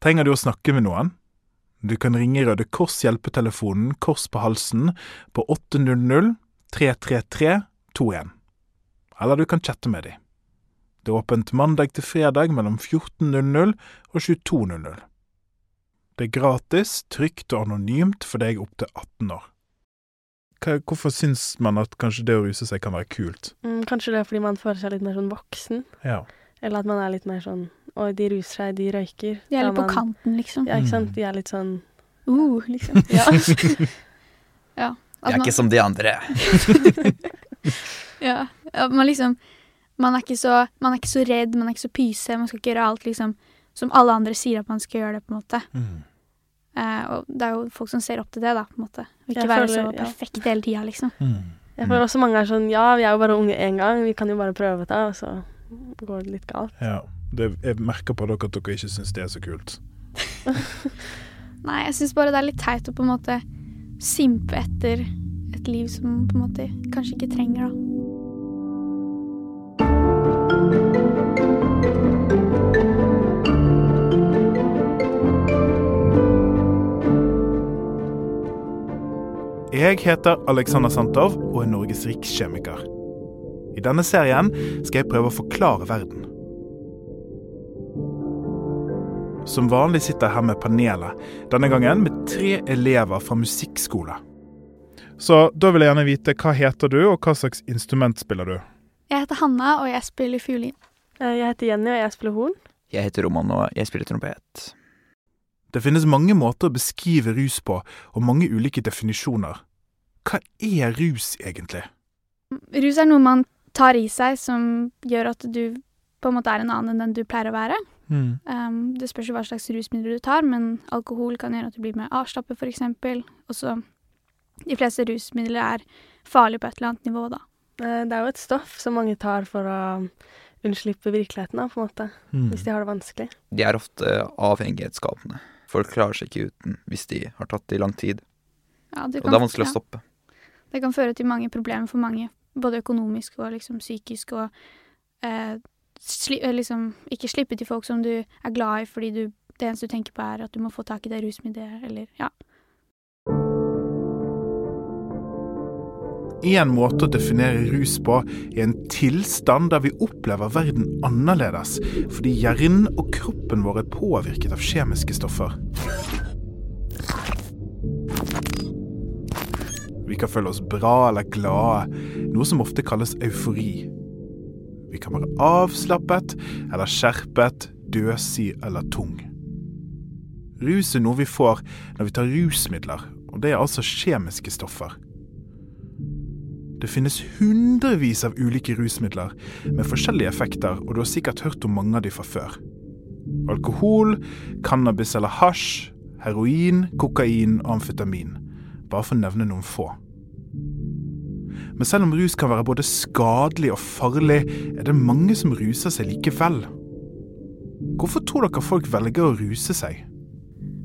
Trenger du å snakke med noen? Du kan ringe Røde Kors hjelpetelefonen Kors på halsen på 800 333 21. Eller du kan chatte med dem. Det er åpent mandag til fredag mellom 14.00 og 22.00. Det er gratis, trygt og anonymt for deg opp til 18 år. Hva, hvorfor syns man at kanskje det å ruse seg kan være kult? Mm, kanskje det er fordi man føler seg litt mer sånn voksen. Ja. Eller at man er litt mer sånn Oi, de ruser seg, de røyker. De er litt litt på kanten, liksom. Ja, ikke sant. Mm. De er litt sånn Uh, liksom. Ja. ja. At er man, ikke som de andre. ja. ja, man liksom man er, ikke så, man er ikke så redd, man er ikke så pyse. Man skal ikke gjøre alt liksom som alle andre sier at man skal gjøre det, på en måte. Mm. Eh, og det er jo folk som ser opp til det, da, på en måte. Og ikke Jeg være føler- så ja. perfekt hele tida, liksom. Mm. Jeg føler også mange er sånn Ja, vi er jo bare unge én gang, vi kan jo bare prøve det, og så går det litt galt. Ja. Det, jeg merker på dere at dere ikke syns det er så kult. Nei, jeg syns bare det er litt teit å på en måte simpe etter et liv som på en måte kanskje ikke trenger, da. Jeg heter Alexander Santov og er Norges rikskjemiker. I denne serien skal jeg prøve å forklare verden. Som vanlig sitter jeg her med panelet, denne gangen med tre elever fra musikkskole. Så da vil jeg gjerne vite hva heter du, og hva slags instrument spiller du? Jeg heter Hanna, og jeg spiller fiolin. Eh, Jeg heter Jenny, og jeg spiller horn. Jeg heter Roman, og jeg spiller trompet. Det finnes mange måter å beskrive rus på, og mange ulike definisjoner. Hva er rus egentlig? Rus er noe man tar i seg som gjør at du på en måte er en annen enn den du pleier å være. Um, det spørs jo hva slags rusmidler du tar, men alkohol kan gjøre at du blir mer avslappet, eksempel. Og så De fleste rusmidler er farlige på et eller annet nivå, da. Eh, Det er jo et stoff som mange tar for å unnslippe virkeligheten, da, på en måte. Mm. Hvis de har det vanskelig. De er ofte avhengighetsskapende. Folk klarer seg ikke uten hvis de har tatt det i lang tid. Ja, det, Og det er vanskelig ja, å stoppe. det kan føre til mange problemer for mange, både økonomisk og liksom psykisk, og eh, sli, eh, liksom ikke slippe til folk som du er glad i fordi du, det eneste du tenker på er at du må få tak i det rusmiddelet, eller ja. En måte å definere rus på er en tilstand der vi opplever verden annerledes, fordi hjernen og kroppen vår er påvirket av kjemiske stoffer. Vi kan føle oss bra eller glade, noe som ofte kalles eufori. Vi kan være avslappet eller skjerpet, døsig eller tung. Rus er noe vi får når vi tar rusmidler, og det er altså kjemiske stoffer. Det finnes hundrevis av ulike rusmidler med forskjellige effekter, og du har sikkert hørt om mange av de fra før. Alkohol, cannabis eller hasj, heroin, kokain og amfetamin. Bare for å nevne noen få. Men selv om rus kan være både skadelig og farlig, er det mange som ruser seg likevel. Hvorfor tror dere folk velger å ruse seg?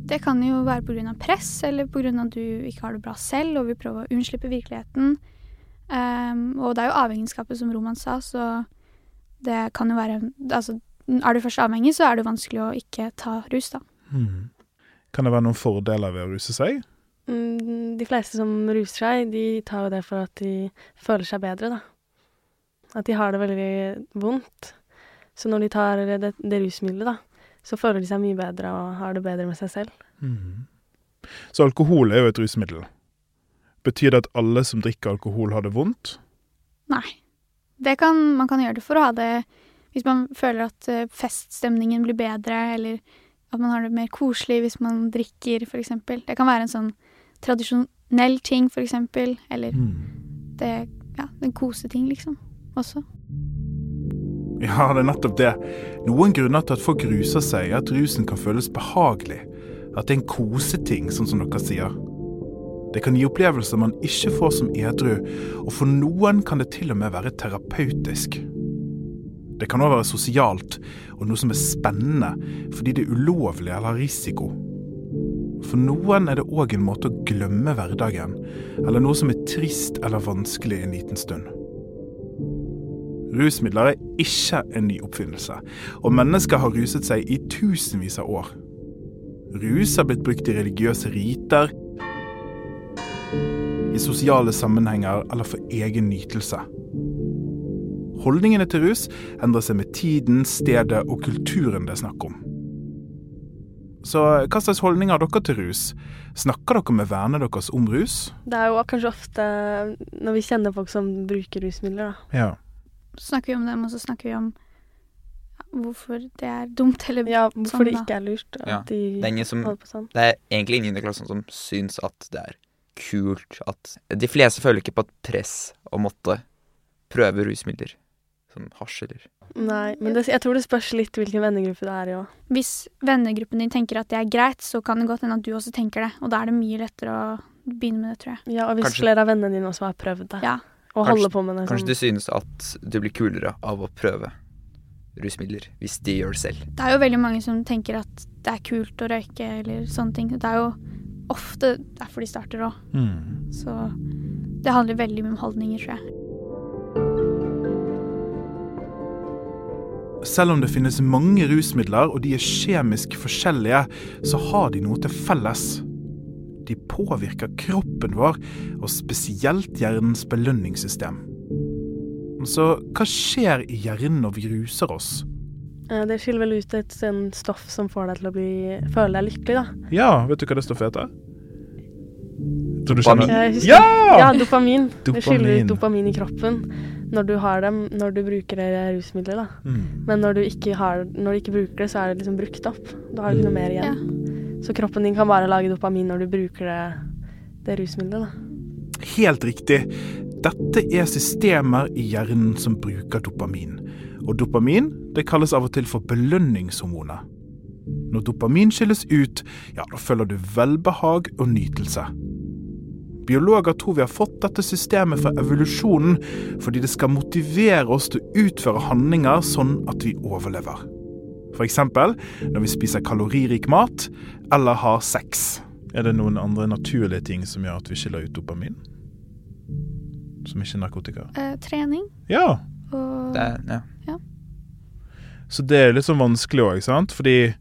Det kan jo være pga. press, eller pga. at du ikke har det bra selv og vil prøve å unnslippe virkeligheten. Um, og det er jo avhengighetsskapet, som Roman sa, så det kan jo være Altså, er du først avhengig, så er det vanskelig å ikke ta rus, da. Hmm. Kan det være noen fordeler ved å ruse seg? Mm, De fleste som ruser seg, de tar jo det for at de føler seg bedre, da. At de har det veldig vondt. Så når de tar det, det rusmiddelet, da, så føler de seg mye bedre og har det bedre med seg selv. Mm. Så alkohol er jo et rusmiddel. Betyr det at alle som drikker alkohol, har det vondt? Nei. Det kan, man kan gjøre det for å ha det hvis man føler at eh, feststemningen blir bedre, eller at man har det mer koselig hvis man drikker, for eksempel. Det kan være en sånn tradisjonell ting, for eksempel, eller det Ja, en koseting, liksom, også. Ja, det er nettopp det. Noen grunner til at folk ruser seg, er at rusen kan føles behagelig. At det er en koseting, sånn som dere sier. Det kan gi opplevelser man ikke får som edru, og for noen kan det til og med være terapeutisk. Det kan òg være sosialt, og noe som er spennende, fordi det er ulovlig eller har risiko. For noen er det òg en måte å glemme hverdagen, eller noe som er trist eller vanskelig en liten stund. Rusmidler er ikke en ny oppfinnelse, og mennesker har ruset seg i tusenvis av år. Rus har blitt brukt i religiøse riter, i sosiale sammenhenger eller for egen nytelse. Holdningene til rus endrer seg med tiden, stedet og kulturen det er snakk om. Så hva slags holdning har dere til rus? Snakker dere med vennene deres om rus? Det er jo kanskje ofte når vi kjenner folk som bruker rusmidler, da. Ja. Så snakker vi om dem, og så snakker vi om hvorfor det er dumt, eller Ja, hvorfor Sånn, det ikke er lurt at Ja, de Det er som holder på sånn. Det er egentlig ingen i klassen som syns at det er kult at De fleste føler ikke på et press å måtte prøve rusmidler. Som hasj eller Nei, men det, jeg tror det spørs litt hvilken vennegruppe det er i òg. Hvis vennegruppen din tenker at det er greit, så kan det godt hende at du også tenker det. Og da er det mye lettere å begynne med det, tror jeg. Ja, og hvis Kanskje- flere av vennene dine også har prøvd det, Ja. og Kanskje- holder på med det Kanskje sånn. du synes at du blir kulere av å prøve rusmidler hvis de gjør det selv. Det er jo veldig mange som tenker at det er kult å røyke eller sånne ting. Det er jo ofte derfor de starter òg. Mm. Så det handler veldig mye om holdninger, tror jeg. Selv om det finnes mange rusmidler, og de er kjemisk forskjellige, så har de noe til felles. De påvirker kroppen vår, og spesielt hjernens belønningssystem. Så hva skjer i hjernen når vi ruser oss? Eh, Det skiller vel ut et sånn stoff som får deg til å bli, føle deg lykkelig, da. Ja, vet du hva det stoffet heter? Tror du Dopamin. kjenner- Ja! Ja, dopamin. Det skiller ut dopamin i kroppen når du har dem, når du bruker det rusmiddelet, da. Mm. Men når du ikke, har, når du ikke bruker det, så er det liksom brukt opp. Da har du ikke noe mer igjen. Så kroppen din kan bare lage dopamin når du bruker det, det rusmiddelet, da. Helt riktig. Dette er systemer i hjernen som bruker dopamin. Og dopamin det kalles av og til for belønningshormonet. Når dopamin skilles ut, ja, da føler du velbehag og nytelse. Biologer tror vi har fått dette systemet fra evolusjonen fordi det skal motivere oss til å utføre handlinger sånn at vi overlever. F.eks. når vi spiser kaloririk mat eller har sex. Er det noen andre naturlige ting som gjør at vi skiller ut dopamin? Som ikke er narkotika? Eh, trening Ja. og Det ja. ja. Så det er litt sånn vanskelig òg, sant? Fordi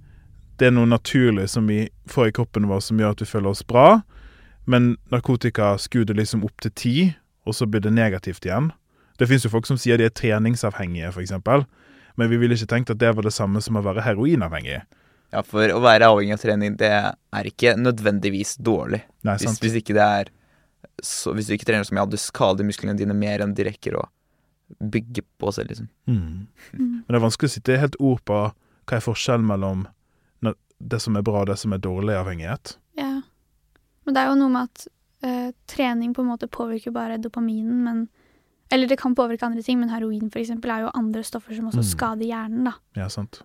det er noe naturlig som vi får i kroppen vår som gjør at vi føler oss bra. Men narkotika skrur liksom opp til ti, og så blir det negativt igjen. Det fins jo folk som sier de er treningsavhengige, f.eks. Men vi ville ikke tenkt at det var det samme som å være heroinavhengig. ja, for å være avhengig av trening, det er ikke nødvendigvis dårlig. Nei, Hvis, hvis ikke det er så, Hvis du ikke trener så mye, ja, du skader musklene dine mer enn de rekker å bygge på seg, liksom. Mm. Men det er vanskelig å sitte helt ord på hva er forskjellen mellom det som er bra og det som er dårlig avhengighet. Men det er jo noe med at eh, trening på en måte påvirker bare dopaminen, men Eller det kan påvirke andre ting, men heroin for eksempel er jo andre stoffer som også Mm. skader hjernen, da. Ja, sant.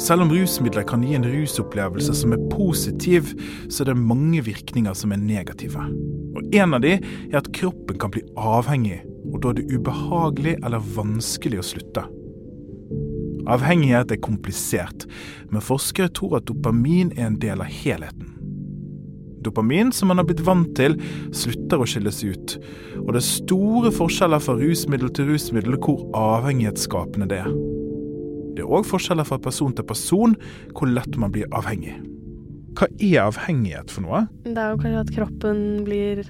Selv om rusmidler kan gi en rusopplevelse som er positiv, så er det mange virkninger som er negative. Og En av de er at kroppen kan bli avhengig, og da er det ubehagelig eller vanskelig å slutte. Avhengighet er komplisert, men forskere tror at dopamin er en del av helheten. Dopamin, som man har blitt vant til, slutter å skilles ut, og det er store forskjeller fra rusmiddel til rusmiddel hvor avhengighetsskapende det er. Det er òg forskjeller fra person til person hvor lett man blir avhengig. Hva er avhengighet for noe? Det er jo kanskje at kroppen blir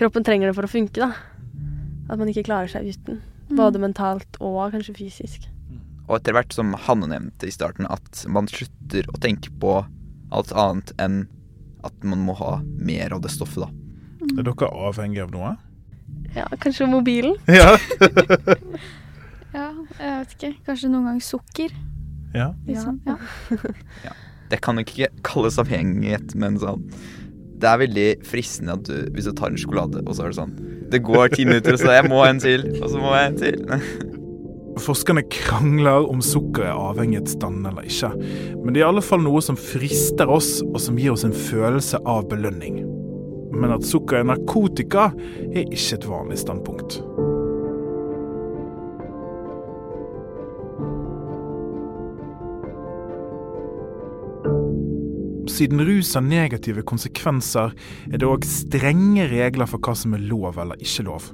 Kroppen trenger det for å funke, da. At man ikke klarer seg uten. Mm. Både mentalt og kanskje fysisk. Og etter hvert, som Hanne nevnte i starten, at man slutter å tenke på alt annet enn at man må ha mer av det stoffet, da. Er dere avhengige av noe? Ja, kanskje mobilen. Ja. Ja, jeg vet ikke. Kanskje noen gang sukker. ja. Liksom. Ja. Det kan nok ikke kalles avhengighet, men sånn Det er veldig fristende at du, hvis du tar en sjokolade, og så er det sånn Det går ti minutter, og så jeg må ha en til, og så må jeg en til. Forskerne krangler om sukker er avhengighetsdannende eller ikke, men det er i alle fall noe som frister oss, og som gir oss en følelse av belønning. Men at sukker er narkotika, er ikke et vanlig standpunkt. Siden rus har negative konsekvenser, er det òg strenge regler for hva som er lov eller ikke lov.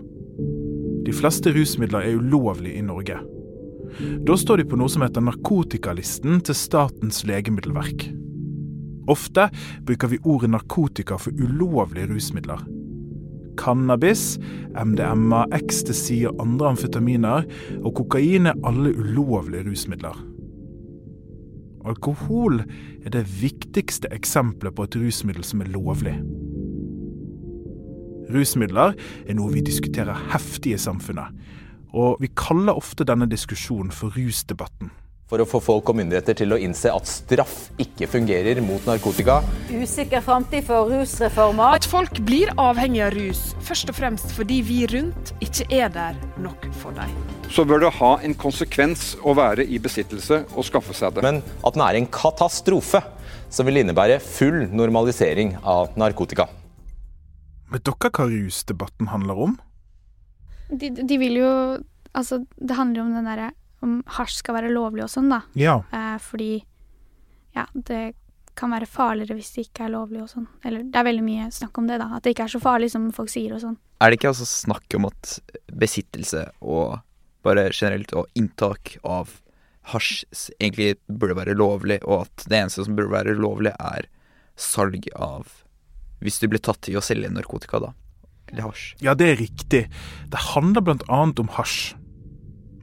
De fleste rusmidler er ulovlige i Norge. Da står de på noe som heter narkotikalisten til Statens legemiddelverk. Ofte bruker vi ordet narkotika for ulovlige rusmidler. Cannabis, MDMA, ecstasy og andre amfetaminer og kokain er alle ulovlige rusmidler. Alkohol er det viktigste eksempelet på et rusmiddel som er lovlig. Rusmidler er noe vi diskuterer heftig i samfunnet, og vi kaller ofte denne diskusjonen for rusdebatten. For å få folk og myndigheter til å innse at straff ikke fungerer mot narkotika. Usikker framtid for rusreformer. At folk blir avhengig av rus, først og fremst fordi vi rundt ikke er der nok for dem. Så bør det ha en konsekvens å være i besittelse og skaffe seg det. Men at den er en katastrofe som vil innebære full normalisering av narkotika. Vet dere hva rusdebatten handler om? De, de vil jo Altså, det handler jo om den derre Om hasj skal være lovlig og sånn, da. Ja, Eh, fordi ja, det kan være farligere hvis det ikke er lovlig og sånn. Eller det er veldig mye snakk om det, da. At det ikke er så farlig som folk sier og sånn. Er det ikke altså snakk om at besittelse og bare generelt og inntak av hasj egentlig burde være lovlig, og at det eneste som burde være lovlig, er salg av Hvis du blir tatt i å selge narkotika, da. Eller hasj. ja, det er riktig. Det handler annet om hasj.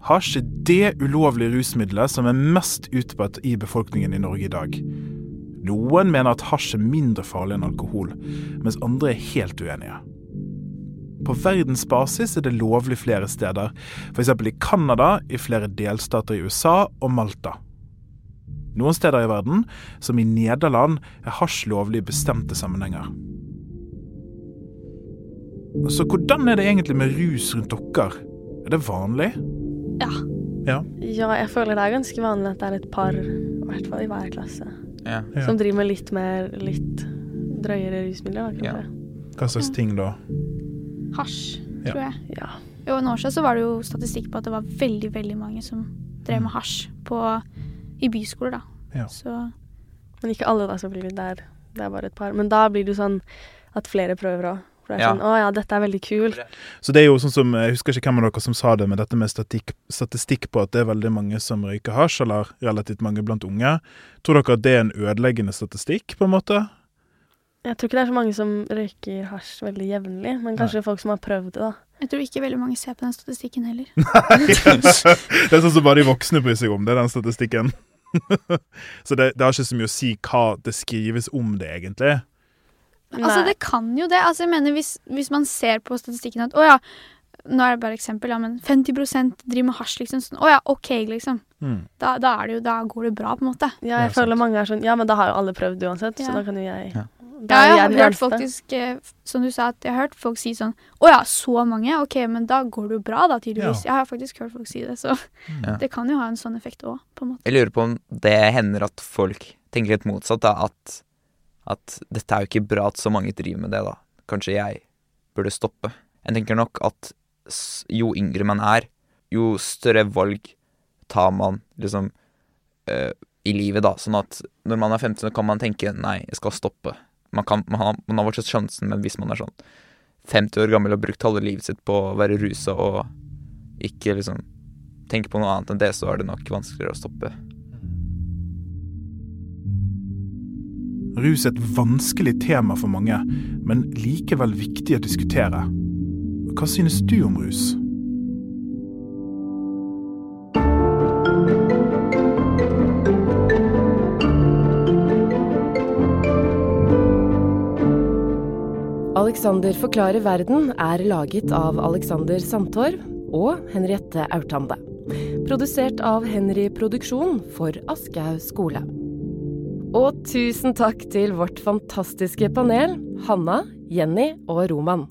Hasj er det ulovlige rusmiddelet som er mest utbredt i befolkningen i Norge i dag. Noen mener at hasj er mindre farlig enn alkohol, mens andre er helt uenige. På verdensbasis er det lovlig flere steder, f.eks. i Canada, i flere delstater i USA og Malta. Noen steder i verden, som i Nederland, er hasj lovlig i bestemte sammenhenger. Så hvordan er det egentlig med rus rundt dere? Er det vanlig? Ja. Ja. Ja, jeg føler det er ganske vanlig at det er et par, i hvert fall i hver klasse, Ja. Som driver med litt mer, litt drøyere rusmidler, da, Ja. kanskje. Hva slags ting da? Hasj, Ja. tror jeg. Ja. Jo, en år siden så var det jo statistikk på at det var veldig, veldig mange som drev med hasj på, i byskoler, da. Ja. Så Men ikke alle, da, selvfølgelig. Det er, det er bare et par. Men da blir det jo sånn at flere prøver òg. For det er Ja. sånn Å ja, dette er veldig kult. Så det er jo sånn som, Jeg husker ikke hvem av dere som sa det, men dette med statistikk, statistikk på at det er veldig mange som røyker hasj, eller relativt mange blant unge. Tror dere at det er en ødeleggende statistikk, på en måte? Jeg tror ikke det er så mange som røyker hasj veldig jevnlig, men kanskje folk som har prøvd det, da. jeg tror ikke veldig mange ser på den statistikken heller. Nei, det er sånn som bare de voksne bryr seg om, det er den statistikken. så det, det har ikke så mye å si hva det skrives om det, egentlig. Altså, det kan jo det. Altså, jeg mener, hvis, hvis man ser på statistikken at å ja, nå er det bare eksempel, ja, men 50 driver med hasj, liksom. Sånn, å ja, OK, liksom. Mm. Da, da, er det jo, da går det bra, på en måte. Ja, Ja, jeg føler sant. mange er sånn Ja, men da har jo alle prøvd uansett, Ja. så da kan jo jeg Ja. Da Ja, jeg har hørt faktisk, eh, som du sa, at jeg har hørt folk si sånn Å ja, så mange? OK, men da går det jo bra, da, tydeligvis. Jeg har faktisk hørt folk si det, så Ja. det kan jo ha en sånn effekt òg, på en måte. Jeg lurer på om det hender at folk tenker litt motsatt, da. At, at dette er jo ikke bra at så mange driver med det, da. Kanskje jeg burde stoppe. Jeg tenker nok at jo yngre man er, jo større valg tar man liksom eh, i livet, da. Sånn at når man er 15, så kan man tenke nei, jeg skal stoppe. Man, kan, man, har, man har fortsatt sjansen, men hvis man er sånn 50 år gammel og har brukt halve livet sitt på å være rusa og ikke liksom tenke på noe annet enn det, så er det nok vanskeligere å stoppe. Rus er et vanskelig tema for mange, men likevel viktig å diskutere. Hva synes du om rus? Alexander forklarer verden er laget av Alexander Sandtorv og Henriette Aurtande. Produsert av Henry Produksjon for Aschehoug skole. Og tusen takk til vårt fantastiske panel, Hanna, Jenny og Roman.